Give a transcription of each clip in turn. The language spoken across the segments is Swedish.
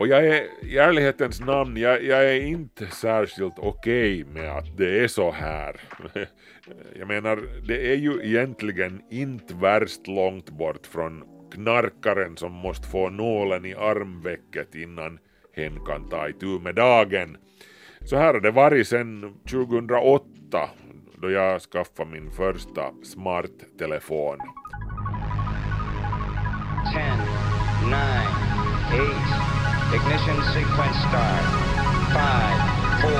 Och jag är i ärlighetens namn, jag, jag är inte särskilt okej okay med att det är så här. Jag menar, det är ju egentligen inte värst långt bort från knarkaren som måste få nålen i armvecket innan hen kan ta itu med dagen. Så här har det varit sedan 2008 då jag skaffade min första smarttelefon. 10, 9, 8, ignition sequence start. 5, 4,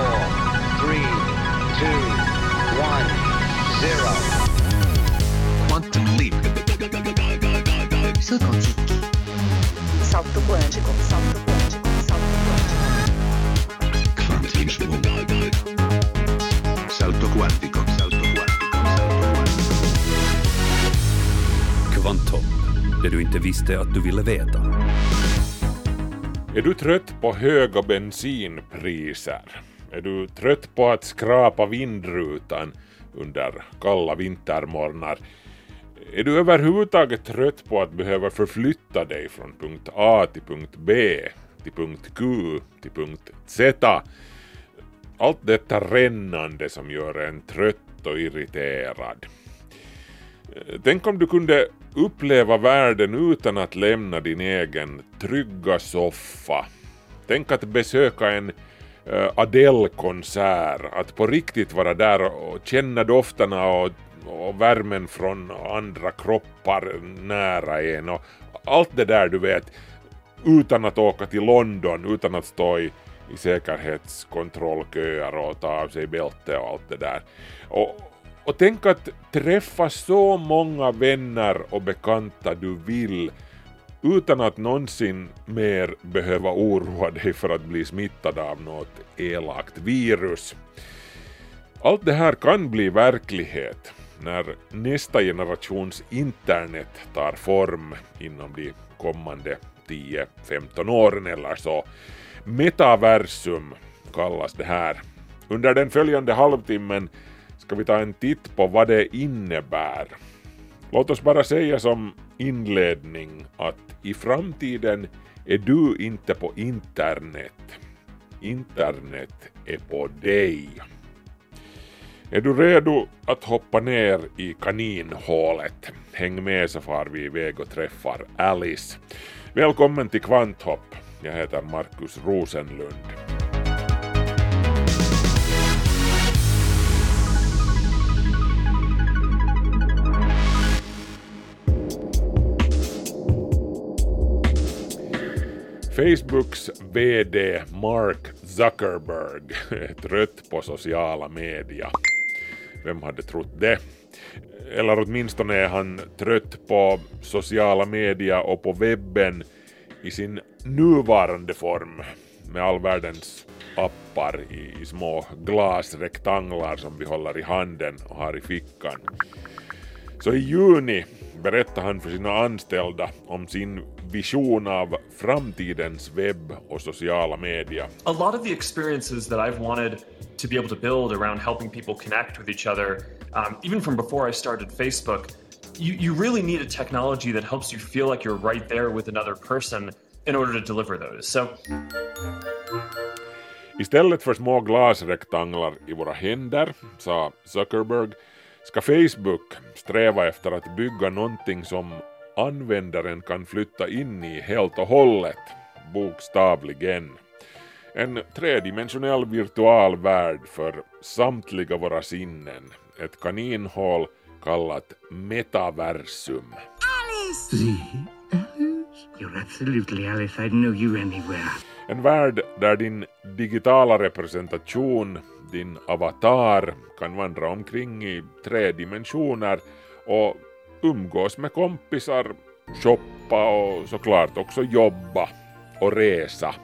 3, 2, 1, 0. Quantum leap. Saut quantique. Salto quântico, salto quântico, salto quântico. Salto quantico, salto quantico, salto quantico. Kvanthopp, det du inte visste att du ville veta. Är du trött på höga bensinpriser? Är du trött på att skrapa vindrutan under kalla vintermorgnar? Är du överhuvudtaget trött på att behöva förflytta dig från punkt A till punkt B, till punkt Q, till punkt Z? Allt detta rännande som gör en trött och irriterad. Tänk om du kunde uppleva världen utan att lämna din egen trygga soffa. Tänk att besöka en eh, Adele-konsert, att på riktigt vara där och känna dofterna och, och värmen från andra kroppar nära en och allt det där du vet utan att åka till London, utan att stå i, i säkerhetskontrollköer och ta av sig bälte och allt det där. Och, och tänk att träffa så många vänner och bekanta du vill utan att någonsin mer behöva oroa dig för att bli smittad av något elakt virus. Allt det här kan bli verklighet när nästa generations internet tar form inom de kommande 10-15 åren eller så. Metaversum kallas det här. Under den följande halvtimmen ska vi ta en titt på vad det innebär. Låt oss bara säga som inledning att i framtiden är du inte på internet. Internet är på dig. Är du redo att hoppa ner i kaninhålet? Häng med så far vi iväg och träffar Alice. Välkommen till Kvanthopp. Jag heter Markus Rosenlund. Facebooks VD Mark Zuckerberg är trött på sociala media. Vem hade trott det? Eller åtminstone är han trött på sociala media och på webben i sin nuvarande form med all världens appar i, små glasrektanglar som vi håller i handen och har i fickan. Så i juni berättade han för sina anställda om sin vision av framtidens webb och sociala media. A lot of the experiences that I've wanted to be able to build around helping people connect with each other, um, even from before I started Facebook, you, you really need a technology that helps you feel like you're right there with another person in order to deliver those. So Istället för små glasrektanglar i våra händer, sa Zuckerberg, ska Facebook sträva efter att bygga någonting som användaren kan flytta in i helt och hållet, bokstavligen. En tredimensionell virtual värld för samtliga våra sinnen, ett kaninhål kallat metaversum. Alice! Alice? You're absolutely Alice, I'd know you anywhere. En värld där din digitala representation, din avatar, kan vandra omkring i tre dimensioner och umgås med kompisar, shoppa och såklart också jobba och resa.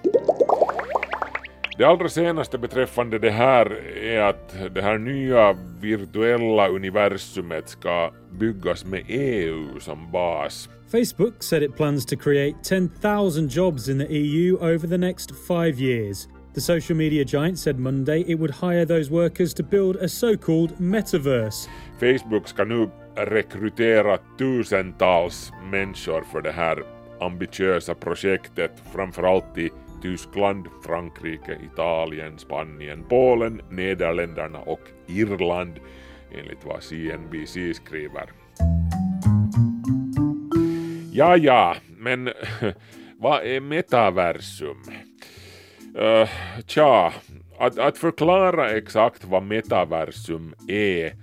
Det allra senaste beträffande det här är att det här nya virtuella universumet ska byggas med EU som bas. Facebook said it plans to create 10,000 jobs in the EU over the next five years. The social media giant said Monday it would hire those workers to build a so-called metaverse. Facebook ska nu rekrytera tusentals människor för det här ambitiösa projektet, framförallt i Tyskland, Frankrike, Italien, Spanien, Polen, Nederländerna och Irland enligt vad CNBC skriver. Ja, ja, men vad är metaversum? Uh, tja, att, att förklara exakt vad metaversum är,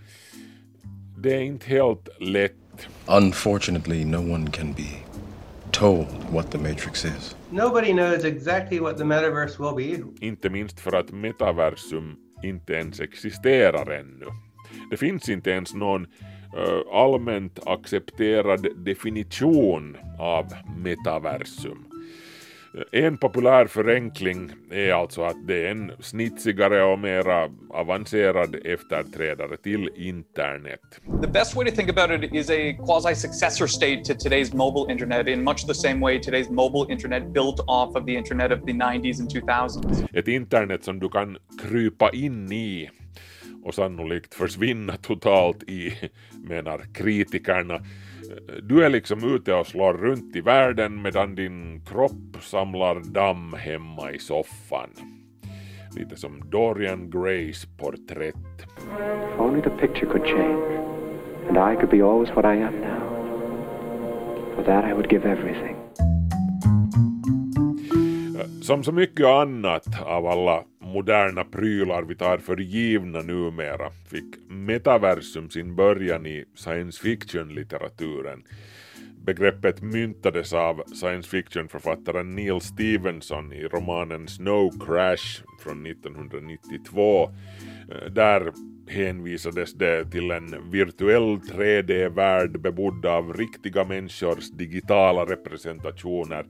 det är inte helt lätt. Unfortunately, no one can be told what the matrix is. Nobody knows exactly what the metaverse will be. Inte minst för att metaversum inte ens existerar ännu. Det finns inte ens någon uh, allmänt accepterad definition av metaversum. En populär förenkling är alltså att det är en snitsigare och mera avancerad efterträdare till internet. The best way to think about it is a quasi successor state to today's mobile internet in much the same way today's mobile internet built off of the internet of the 90s and 2000s. Ett internet som du kan krypa in i och sannolikt försvinna totalt i, menar kritikerna. Du är liksom ute och slår runt i världen medan din kropp samlar damm hemma i soffan. Lite som Dorian Grays porträtt. If only the picture could change, and I could be always what I am now. For that I would give everything. Som så mycket annat av alla moderna prylar vi tar för givna numera fick metaversum sin början i science fiction-litteraturen. Begreppet myntades av science fiction-författaren Neil Stevenson i romanen Snow Crash från 1992. Eh, där hänvisades det till en virtuell 3D-värld bebodd av riktiga människors digitala representationer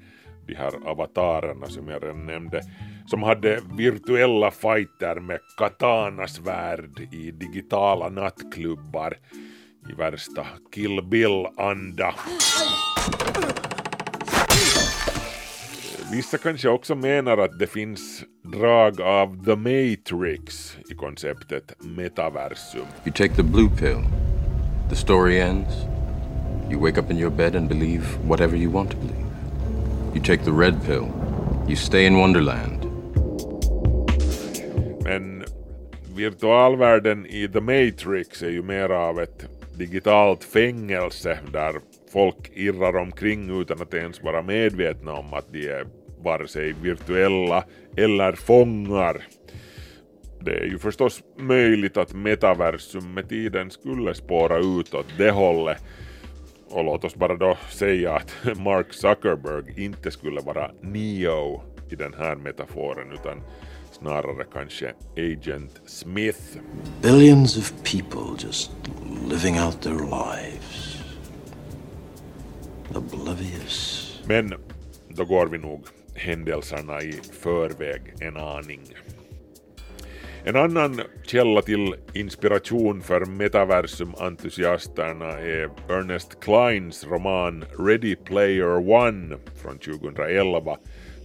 de här avatarerna som jag redan nämnde, som hade virtuella fighter med katanasvärd i digitala nattklubbar i värsta Kill Bill-anda. Vissa kanske också menar att det finns drag av The Matrix i konceptet metaversum. You take the blue pill, the story ends, you wake up in your bed and believe whatever you want to believe. You take the red pill. You stay in Wonderland. Men virtualvärlden i The Matrix är ju mer av ett digitalt fängelse där folk irrar omkring utan att ens vara medvetna om att de är vare sig virtuella eller fångar. Det är ju förstås möjligt att metaversum med tiden skulle spåra ut åt det hållet och låt oss bara då säga att Mark Zuckerberg inte skulle vara Neo i den här metaforen utan snarare kanske Agent Smith. Billions of people just living out their lives. Oblivious. Men då går vi nog händelserna i förväg en aning. En annan källa till inspiration för metaversum-entusiasterna är Ernest Kleins roman Ready Player One från 2011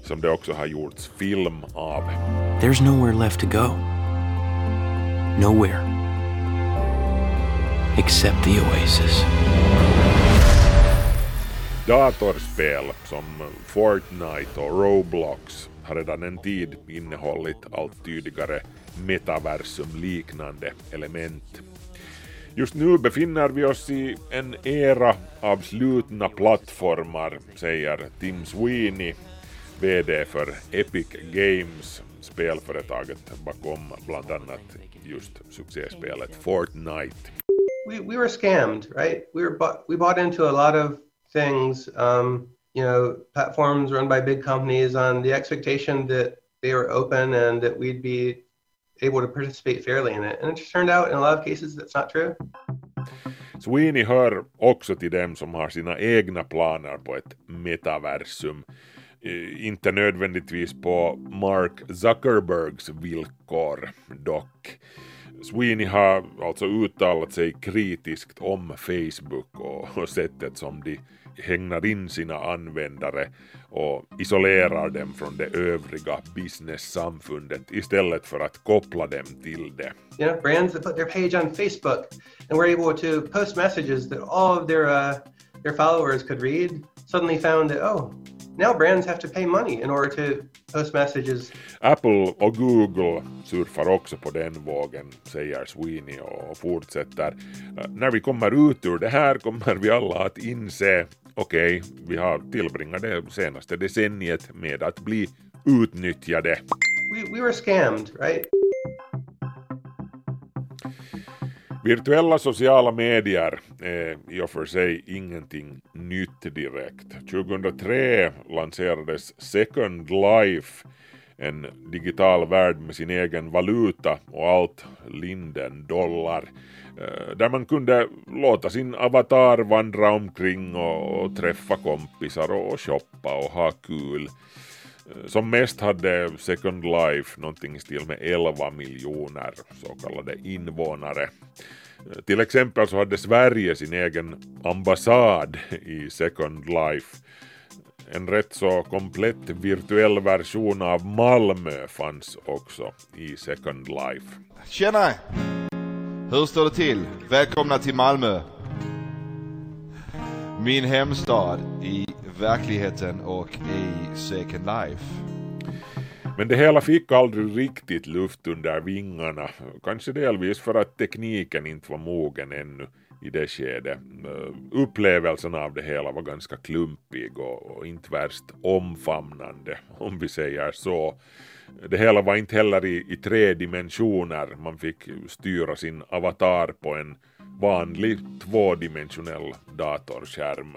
som det också har gjorts film av. There's nowhere left to go. Nowhere. Except the Oasis. Datorspel som Fortnite och Roblox har redan en tid innehållit allt tydligare metaversum-liknande element. Just nu befinner vi oss i en era av slutna plattformar, säger Tim Sweeney, VD för Epic Games, spelföretaget bakom bland annat just succéspelet Fortnite. We, we were scammed, right? We were bought, we bought into a lot of things, um, you know, platforms run by big companies on the expectation that they were open and that we'd be able to participate fairly in it. And it just turned out in a lot of cases that's not true. Sweeney hör också till dem som har sina egna planer på ett metaversum. Inte nödvändigtvis på Mark Zuckerbergs villkor dock. Sweeney har alltså uttalat sig kritiskt om Facebook och sättet som de hängnar in sina användare och isolerar dem från det övriga business-samfundet istället för att koppla dem till det. You know, brands that put their page on Facebook and were able to post messages that all of their, uh, their followers could read suddenly found that, oh, now brands have to pay money in order to post messages. Apple och Google surfar också på den vågen, säger Sweeney och fortsätter. När vi kommer ut ur det här kommer vi alla att inse, okej, okay, vi har tillbringat det senaste decenniet med att bli utnyttjade. We, we were scammed, right? Virtuella sociala medier är i och för sig ingenting nytt direkt. 2003 lanserades Second Life, en digital värld med sin egen valuta och allt linden dollar Eh, där man kunde låta sin avatar vandra omkring och, träffa kompisar och shoppa och ha kul. Eh, som mest hade Second Life någonting i stil med 11 miljoner så kallade invånare. Eh, till exempel så hade Sverige sin egen ambassad i Second Life. En rätt så komplett virtuell version av Malmö fanns också i Second Life. Tjena! Hur står det till? Välkomna till Malmö. Min hemstad i verkligheten och i Second Life. Men det hela fick aldrig riktigt luft under vingarna, kanske delvis för att tekniken inte var mogen ännu i det skedet. Eh, upplevelsen av det hela var ganska klumpig och, inte värst omfamnande, om vi säger så. Det hela var inte heller i, i tre dimensioner, man fick styra sin avatar på en vanlig tvådimensionell datorskärm.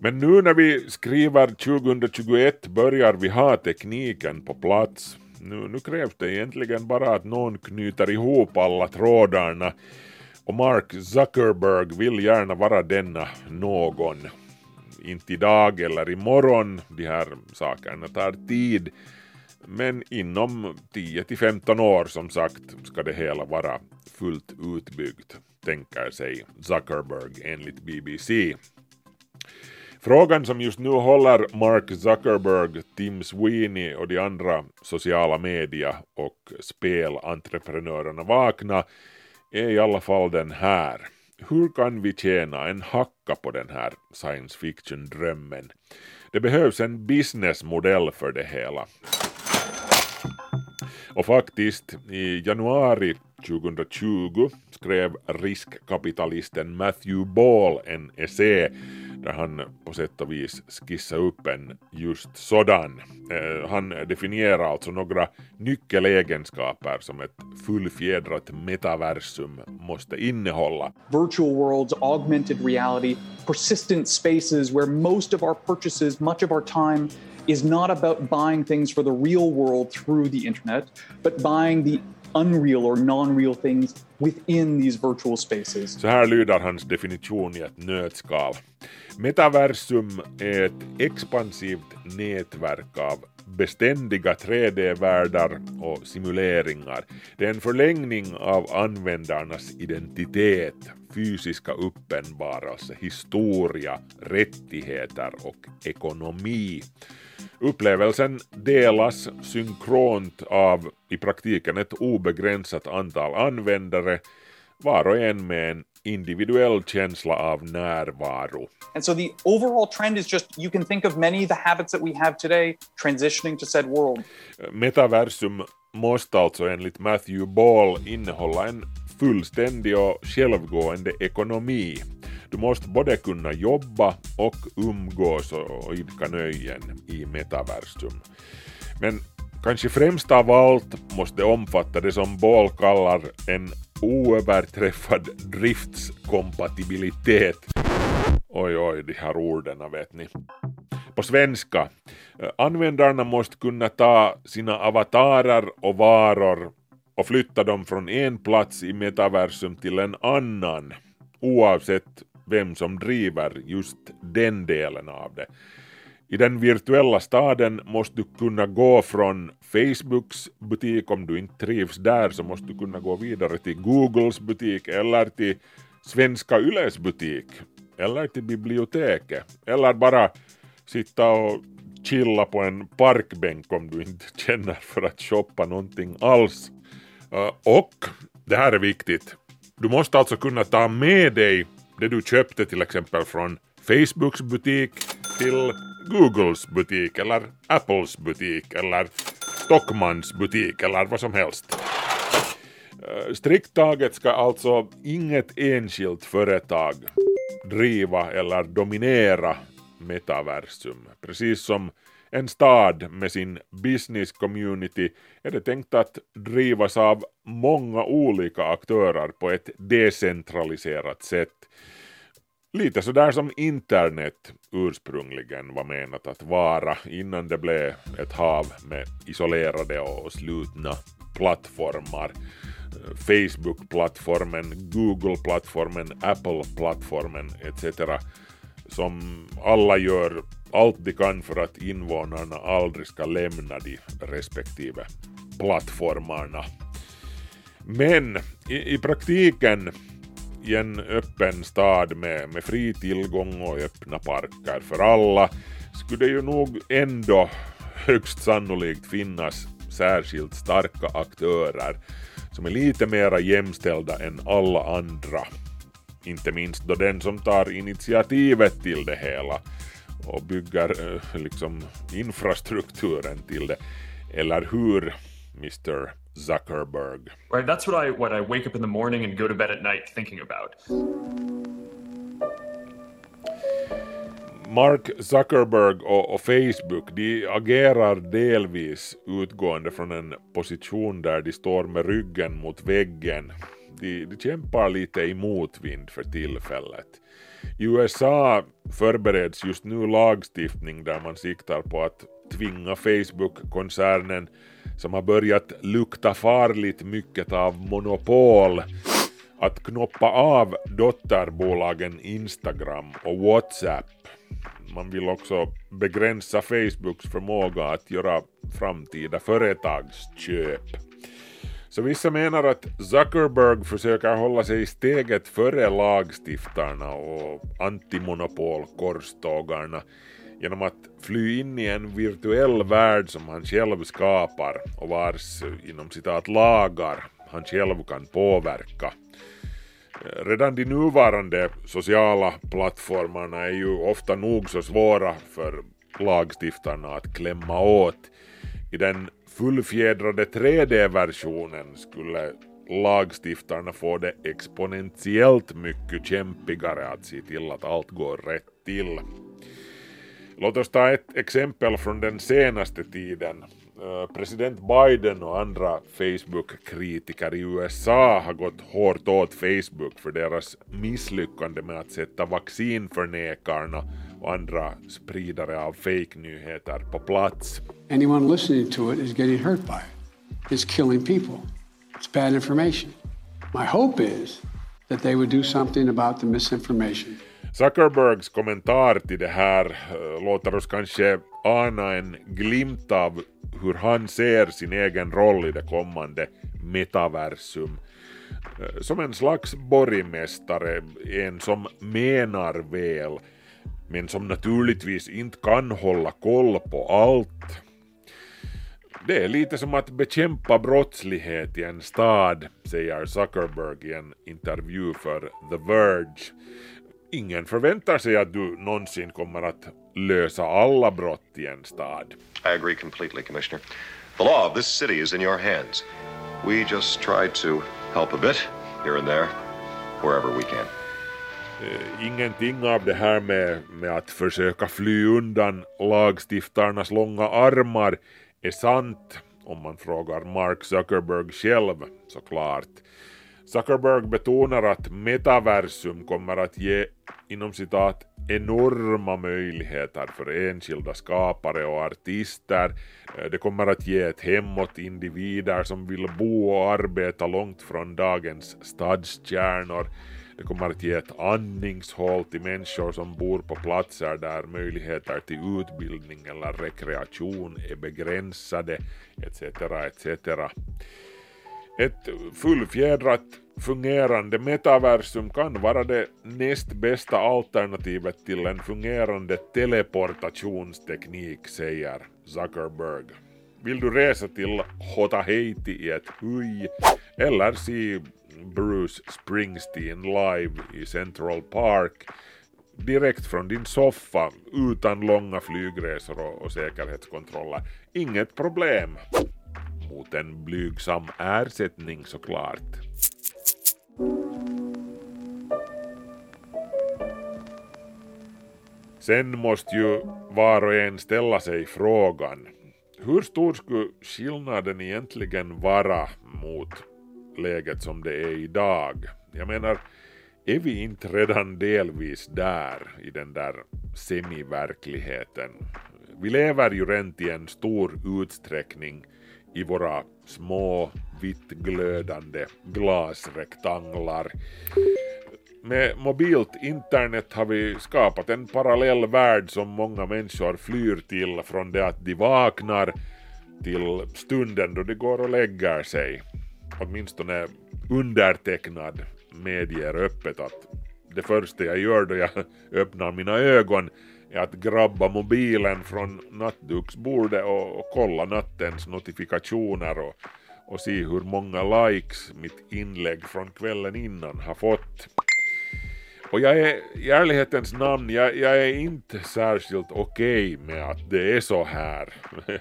Men nu när vi skriver 2021 börjar vi ha tekniken på plats. Nu, nu krävs det egentligen bara att någon knyter ihop alla trådarna och Mark Zuckerberg vill gärna vara denna någon. Inte idag eller imorgon, de här sakerna tar tid. Men inom 10 15 år som sagt ska det hela vara fullt utbyggt, tänker sig Zuckerberg enligt BBC. Frågan som just nu håller Mark Zuckerberg, Tim Sweeney och de andra sociala media och spelentreprenörerna vakna är i alla fall den här. Hur kan vi tjäna en hacka på den här science fiction-drömmen? Det behövs en businessmodell för det hela. Och faktiskt, i januari 2020 skrev riskkapitalisten Matthew Ball en essä där han på sätt och vis skissar upp en just sådan. Eh, han definierar alltså några nyckelegenskaper som ett fullfjädrat metaversum måste innehålla. Virtual worlds, augmented reality, persistent spaces where most of our purchases, much of our time is not about buying things for the real world through the internet, but buying the unreal or non-real things within these virtual spaces. Så här lyder hans definition i ett nötskal. Metaversum är ett expansivt nätverk av beständiga 3D-världar och simuleringar. Det är en förlängning av användarnas identitet, fysiska uppenbarelse, historia, rättigheter och ekonomi. Upplevelsen delas synkront av i praktiken ett obegränsat antal användare, var och en med en individuell känsla av närvaro. And so the overall trend is just you can think of many the habits that we have today transitioning to said world. Metaversum måste alltså enligt Matthew Ball innehålla en fullständig och självgående ekonomi. Du måste både kunna jobba och umgås och idka nöjen i metaversum. Men kanske främst av allt måste omfatta det som Ball kallar en oöverträffad driftskompatibilitet. Oj, oj, de här orden vet ni. På svenska. Eh, användarna måste kunna ta sina avatarer och varor och flytta dem från en plats i metaversum till en annan oavsett vem som driver just den delen av det. I den virtuella staden måste du kunna gå från Facebooks butik om du inte trivs där så måste du kunna gå vidare till Googles butik eller till Svenska Yles butik eller till biblioteket eller bara sitta och chilla på en parkbänk om du inte känner för att shoppa någonting alls. Eh, och, det här är viktigt, du måste alltså kunna ta med dig det du köpte till exempel från Facebooks butik till Googles butik eller Apples butik eller Stockmans butik eller vad som helst. Eh, strikt taget ska alltså inget enskilt företag driva eller dominera metaversum. Precis som en stad med sin business community är det tänkt att drivas av många olika aktörer på ett decentraliserat sätt. Lite sådär som internet ursprungligen var menat att vara innan det blev ett hav med isolerade och slutna plattformar. Facebook-plattformen, Google-plattformen, Apple-plattformen etc. Som alla gör allt de kan för att invånarna aldrig ska lämna de respektive plattformarna. Men i, i praktiken i en öppen stad med, med fri tillgång och öppna parker för alla skulle det ju nog ändå högst sannolikt finnas särskilt starka aktörer som är lite mera jämställda än alla andra. Inte minst då den som tar initiativet till det hela och bygger eh, liksom infrastrukturen till det. Eller hur, Mr Zuckerberg? Right, that's what I what I wake up in the morning and go to bed at night thinking about. Mark Zuckerberg och, och, Facebook de agerar delvis utgående från en position där de står med ryggen mot väggen. De, de kämpar lite i motvind för tillfället. I USA förbereds just nu lagstiftning där man siktar på att tvinga Facebook-koncernen som har börjat lukta farligt mycket av monopol att knoppa av dotterbolagen Instagram och WhatsApp. Man vill också begränsa Facebooks förmåga att göra framtida företagsköp. Så vissa menar att Zuckerberg försöker hålla sig i steget före lagstiftarna och antimonopolkorstågarna genom att fly in i en virtuell värld som han själv skapar och vars inom citat lagar han själv kan påverka. Redan de nuvarande sociala plattformarna är ju ofta nog så svåra för lagstiftarna att klämma åt. I den fullfjädrade 3D-versionen skulle lagstiftarna få det exponentiellt mycket kämpigare att se till att allt går rätt till. Låt oss ta ett exempel från den senaste tiden. President Biden och andra Facebook-kritiker i USA har gått hårt åt Facebook för deras misslyckande med att sätta vaccinförnekarna och andra spridare av fake-nyheter på plats. Anyone listening to it is getting hurt by it. It's killing people. It's bad information. My hope is that they would do something about the misinformation. Zuckerbergs kommentar till det här eh, låter oss kanske ana en glimt av hur han ser sin egen roll i det kommande metaversum. Eh, som en slags borgmästare, en som menar väl, men som naturligtvis inte kan hålla koll på allt. Det är lite som att bekämpa brottslighet i en stad, säger Zuckerberg i en intervju för The Verge. Ingen förväntar sig att du någonsin kommer att lösa alla brott i en stad. I agree completely, Commissioner. The law of this city is in your hands. We just try to help a bit, here and there, wherever we can. Uh, ingenting av det här med, med att försöka fly undan lagstiftarnas långa armar är sant om man frågar Mark Zuckerberg själv såklart. Zuckerberg betonar att metaversum kommer att ge inom citat enorma möjligheter för enskilda skapare och artister. Eh, det kommer att ge ett hem åt individer som vill bo och arbeta långt från dagens stadskärnor. Det kommer att ge ett andningshål till människor som bor på platser där möjligheter till utbildning eller rekreation är begränsade etc. etc. Ett fullfjädrat fungerande metaversum kan vara det näst bästa alternativet till en fungerande teleportationsteknik, säger Zuckerberg. Vill du resa till Haiti i ett huj eller se Bruce Springsteen live i Central Park direkt från din soffa utan långa flygresor och, och säkerhetskontroller. Inget problem. Mot en blygsam ersättning såklart. Sen måste ju var och en ställa sig frågan hur stor skulle skillnaden egentligen vara mot läget som det är idag? Jag menar, är vi inte redan delvis där i den där semiverkligheten? Vi lever ju rent i en stor utsträckning i våra små vitt glödande glasrektanglar. Med mobilt internet har vi skapat en parallell värld som många människor flyr till från det att de vaknar till stunden då de går och lägger sig. Åtminstone undertecknad medger öppet att det första jag gör då jag öppnar mina ögon är att grabba mobilen från nattduksbordet och, och kolla nattens notifikationer och, och se hur många likes mitt inlägg från kvällen innan har fått. Och jag är i ärlighetens namn, jag, jag är inte särskilt okej okay med att det är så här.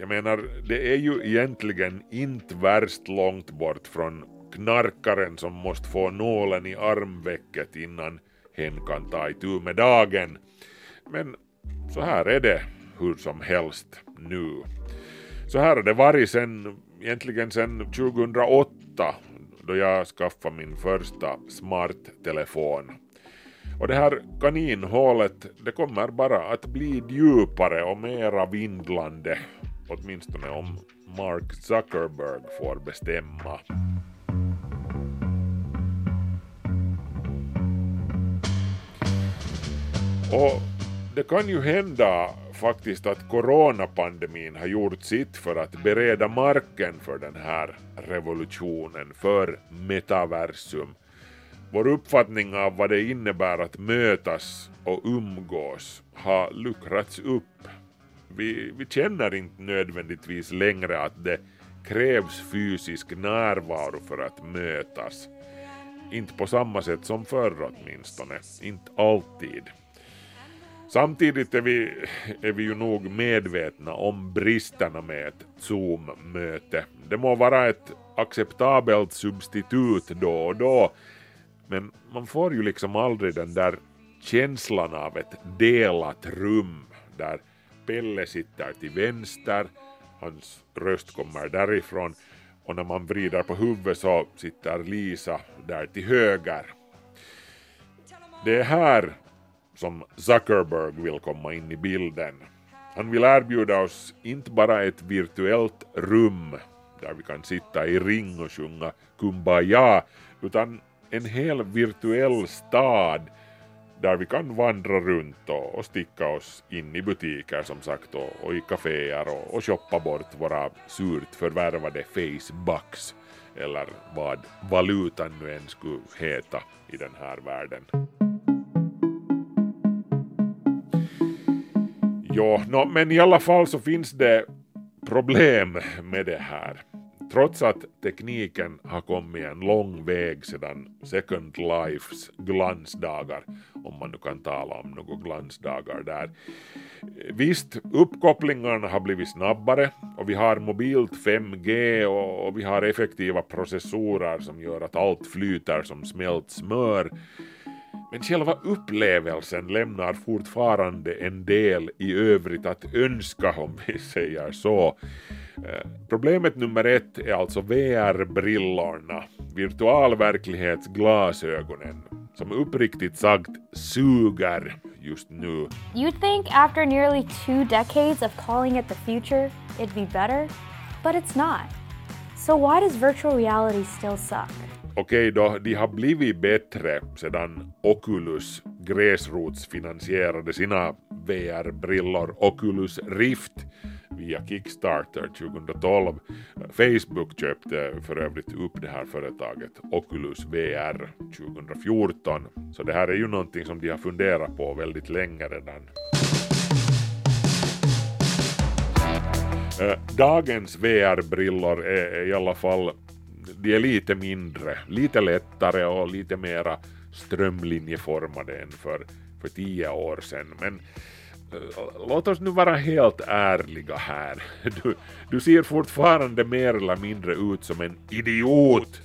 Jag menar, det är ju egentligen inte värst långt bort från knarkaren som måste få nålen i armvecket innan hen kan ta itu med dagen. Men så här är det hur som helst nu. Så här har det varit sen, egentligen sen 2008 då jag skaffade min första smarttelefon. Och det här kaninhålet det kommer bara att bli djupare och mera vindlande, åtminstone om Mark Zuckerberg får bestämma. Och det kan ju hända faktiskt att coronapandemin har gjort sitt för att bereda marken för den här revolutionen, för metaversum. Vår uppfattning av vad det innebär att mötas och umgås har luckrats upp. Vi, vi känner inte nödvändigtvis längre att det krävs fysisk närvaro för att mötas. Inte på samma sätt som förr åtminstone, inte alltid. Samtidigt är vi, är vi ju nog medvetna om bristerna med ett Zoom-möte. Det må vara ett acceptabelt substitut då och då, men man får ju liksom aldrig den där känslan av ett delat rum där Pelle sitter till vänster, hans röst kommer därifrån och när man vrider på huvudet så sitter Lisa där till höger. Det är här som Zuckerberg vill komma in i bilden. Han vill erbjuda oss inte bara ett virtuellt rum där vi kan sitta i ring och sjunga Kumbaya, utan en hel virtuell stad där vi kan vandra runt och, och sticka oss in i butiker som sagt och, och i kaféer och, och shoppa bort våra surt förvärvade facebucks eller vad valutan nu än skulle heta i den här världen. Ja, no, men i alla fall så finns det problem med det här. Trots att tekniken har kommit en lång väg sedan Second Lifes glansdagar, om man nu kan tala om några glansdagar där. Visst, uppkopplingarna har blivit snabbare och vi har mobilt 5G och, och vi har effektiva processorer som gör att allt flyter som smält smör. Men själva upplevelsen lämnar fortfarande en del i övrigt att önska om vi säger så. Eh, problemet nummer ett är alltså VR-brillorna, virtualverklighetsglasögonen, som uppriktigt sagt suger just nu. You'd think after nearly two decades of calling it the future, it'd be better? But it's not. So why does virtual reality still suck? Okej då, de har blivit bättre sedan Oculus gräsrotsfinansierade sina VR-brillor Oculus Rift via Kickstarter 2012. Facebook köpte för övrigt upp det här företaget Oculus VR 2014. Så det här är ju någonting som de har funderat på väldigt länge redan. Eh, dagens VR-brillor är i alla fall de är lite mindre, lite lättare och lite mera strömlinjeformade än för, för tio år sedan. Men eh, låt oss nu vara helt ärliga här. Du, du ser fortfarande mer eller mindre ut som en idiot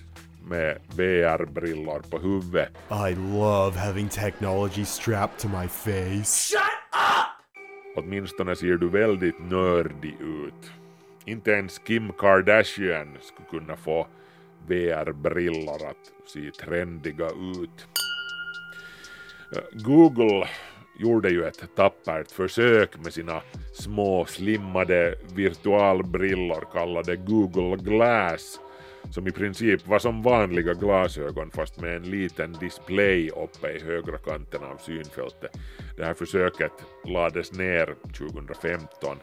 med VR-brillor på huvudet. I love having technology strapped to my face. Shut up! Åtminstone ser du väldigt nördig ut. Inte ens Kim Kardashian skulle kunna få VR-brillor att se trendiga ut. Eh, Google gjorde ju ett tappert försök med sina små slimmade virtualbrillor kallade Google Glass som i princip var som vanliga glasögon fast med en liten display uppe i högra kanten av synfältet. Det här försöket lades ner 2015.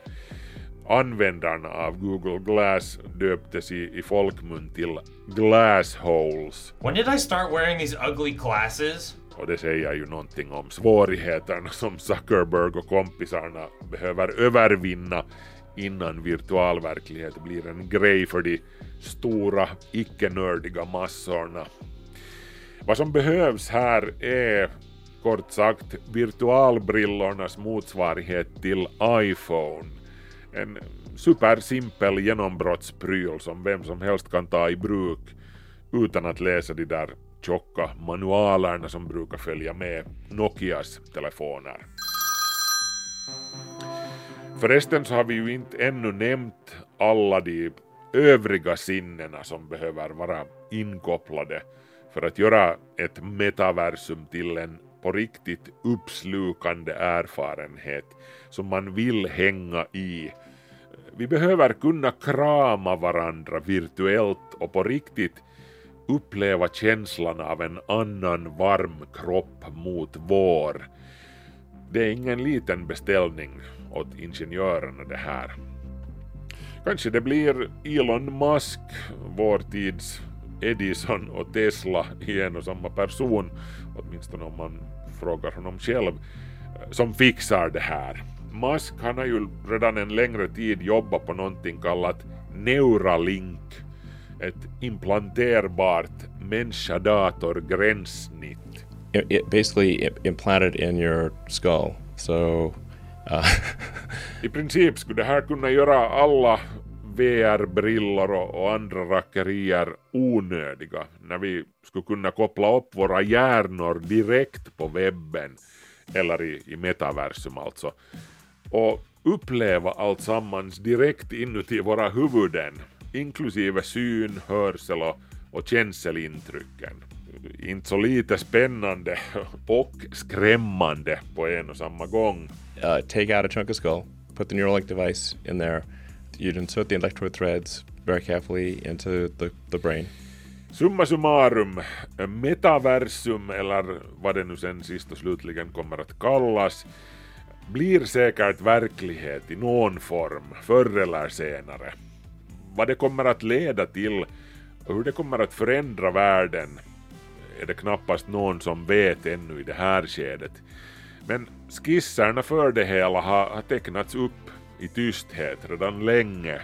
Användarna av Google Glass döptes i, i folkmun till glassholes. When did I start wearing these ugly glasses? Och det säger ju någonting om svårigheterna som Zuckerberg och kompisarna behöver övervinna innan virtual verklighet blir en grej för de stora icke-nördiga massorna. Vad som behövs här är kort sagt virtualbrillornas motsvarighet till iPhone. En supersimpel genombrottspryl som vem som helst kan ta i bruk utan att läsa de där tjocka manualerna som brukar följa med Nokias telefoner. Förresten så har vi ju inte ännu nämnt alla de övriga sinnena som behöver vara inkopplade för att göra ett metaversum till en på riktigt uppslukande erfarenhet som man vill hänga i. Vi behöver kunna krama varandra virtuellt och på riktigt uppleva känslan av en annan varm kropp mot vår. Det är ingen liten beställning åt ingenjörerna det här. Kanske det blir Elon Musk, vår tids Edison och Tesla i en och samma person, åtminstone om man frågar honom själv, som fixar det här. Musk han har ju redan en längre tid jobbat på någonting kallat Neuralink, ett implanterbart människa-dator-gränssnitt. It, it basically implanted in your skull. So Uh. I princip skulle det här kunna göra alla VR-brillor och, andra rackerier onödiga när vi skulle kunna koppla upp våra hjärnor direkt på webben eller i, i metaversum alltså och uppleva allt sammans direkt inuti våra huvuden inklusive syn, hörsel och, och känselintrycken. Inte så lite spännande och skrämmande på en och samma gång. uh, take out a chunk of skull, put the Neuralink device in there. You'd insert the electrode threads very carefully into the, the brain. Summa summarum, metaversum eller vad det nu sen sist och slutligen kommer att kallas blir säkert verklighet i någon form förr eller senare. Vad det kommer att leda till och hur det kommer att förändra världen är det knappast någon som vet ännu i det här skedet. Men skisserna för det hela har, har tecknats upp i tysthet redan länge.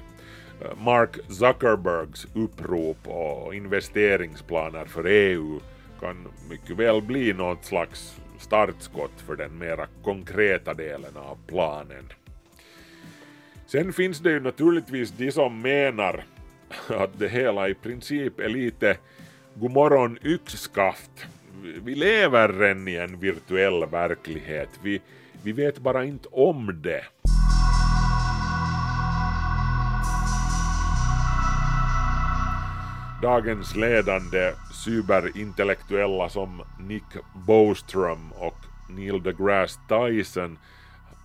Mark Zuckerbergs upprop och investeringsplaner för EU kan mycket väl bli något slags startskott för den mera konkreta delen av planen. Sen finns det ju naturligtvis de som menar att det hela i princip är lite godmorgon yxskaft vi lever redan i en virtuell verklighet. Vi, vi vet bara inte om det. Dagens ledande cyberintellektuella som Nick Bostrom och Neil deGrasse Tyson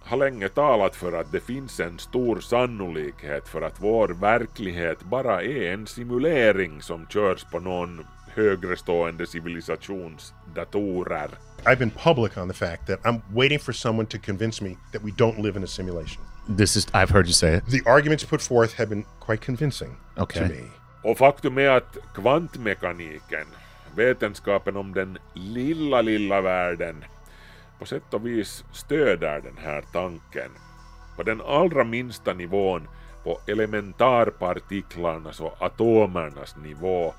har länge talat för att det finns en stor sannolikhet för att vår verklighet bara är en simulering som körs på någon högre stående civilisationsdatorer. I've been public on the fact that I'm waiting for someone to convince me that we don't live in a simulation. This is, I've heard you say it. The arguments put forth have been quite convincing okay. to me. Och faktum är att kvantmekaniken, vetenskapen om den lilla, lilla världen, på sätt och vis stöder den här tanken. På den allra minsta nivån, på elementarpartiklarnas och atomernas nivå,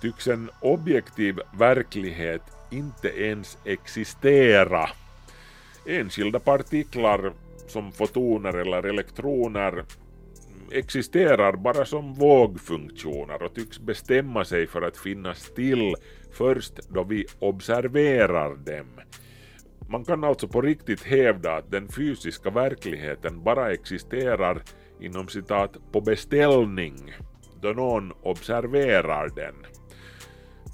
tycks en objektiv verklighet inte ens existera. enskilda partiklar som fotoner eller elektroner existerar bara som vågfunktioner och tycks bestämma sig för att finnas till först då vi observerar dem. Man kan alltså på riktigt hävda att den fysiska verkligheten bara existerar inom citat på beställning då någon observerar den.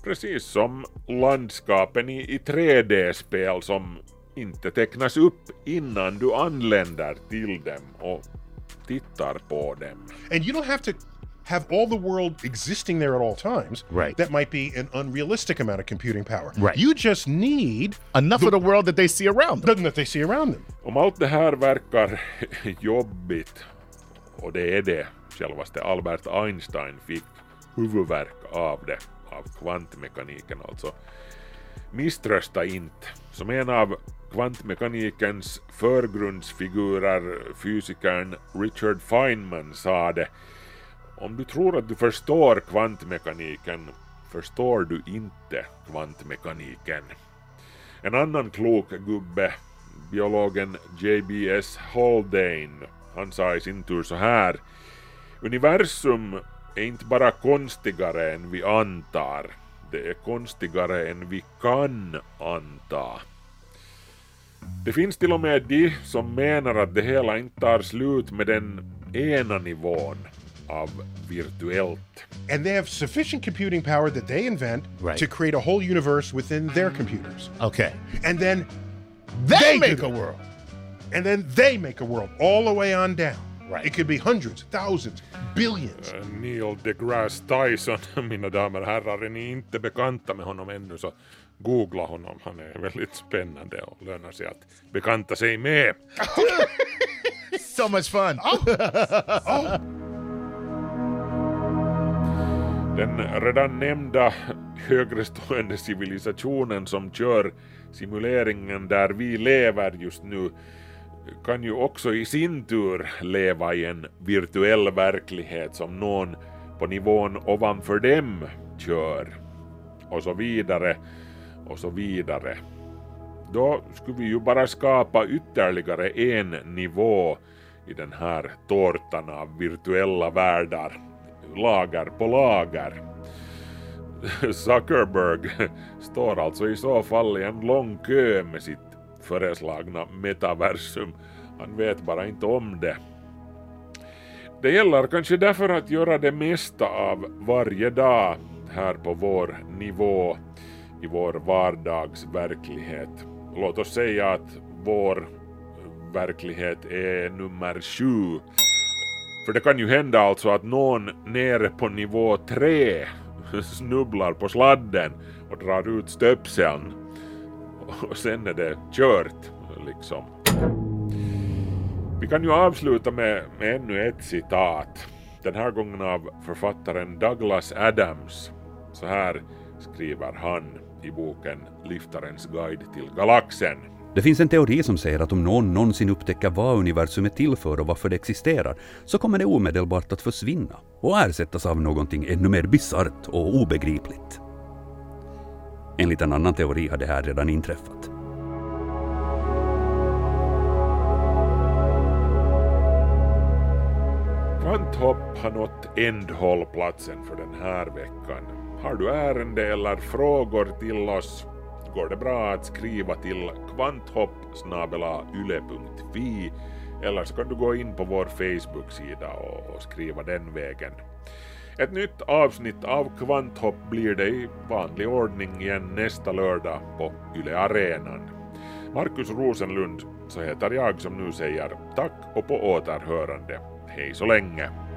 Precis som landskapen i, i 3D-spel som inte tecknas upp innan du anländer till dem och tittar på dem. And you don't have to have all the world existing there at all times. Right. That might be an unrealistic amount of computing power. Right. You just need enough of the world that they see around them. That they see around them. Om allt det här verkar jobbigt, och det är det, självaste Albert Einstein fick huvudvärk av det, av kvantmekaniken alltså. Misströsta inte. Som en av kvantmekanikens förgrundsfigurer, fysikern Richard Feynman, sade om du tror att du förstår kvantmekaniken förstår du inte kvantmekaniken. En annan klok gubbe, biologen J.B.S. Haldane, han sa i sin tur så här Universum är inte bara konstigare än vi antar, det är konstigare än vi kan anta. Det finns till och med de som menar att det hela inte tar slut med den ena nivån av virtuellt. And they have sufficient computing power that they invent Right. to create a whole universe within their computers. Okay. And then They they, make a world. And then they make a world all the way on down. Right. It could be hundreds, thousands, billions. Eh, Neil deGrasse Tyson, mina damer och herrar, är ni inte bekanta med honom ännu så googla honom. Han är väldigt spännande och lönar sig att bekanta sig med. So much fun. Den redan nämnda högre stående civilisationen som kör simuleringen där vi lever just nu kan ju också i sin tur leva i en virtuell verklighet som någon på nivån ovanför dem kör. Och så vidare och så vidare. Då skulle vi ju bara skapa ytterligare en nivå i den här tårtan av virtuella världar. Lager på lager. Zuckerberg står alltså i så fall i en lång kö med sitt föreslagna metaversum. Han vet bara inte om det. Det gäller kanske därför att göra det mesta av varje dag här på vår nivå i vår vardagsverklighet. Låt oss säga att vår verklighet är nummer sju. För det kan ju hända alltså att någon nere på nivå tre snubblar på sladden och drar ut stöpseln. Och sen är det kört, liksom. Vi kan ju avsluta med, med ännu ett citat. Den här gången av författaren Douglas Adams. Så här skriver han i boken Liftarens guide till galaxen. Det finns en teori som säger att om någon någonsin upptäcker vad universum är till för och varför det existerar, så kommer det omedelbart att försvinna och ersättas av någonting ännu mer bisarrt och obegripligt. Enligt en annan teori har det här redan inträffat. Kvanthopp har nått ändhållplatsen för den här veckan. Har du ärende eller frågor till oss går det bra att skriva till kvanthopp yle.fi eller så kan du gå in på vår Facebook-sida och skriva den vägen. Ett nytt avsnitt av Kvanthopp blir det i vanlig ordning igen nästa lördag på Yle Arenan. Markus Rosenlund så heter jag som nu säger tack och på återhörande. Hej så länge!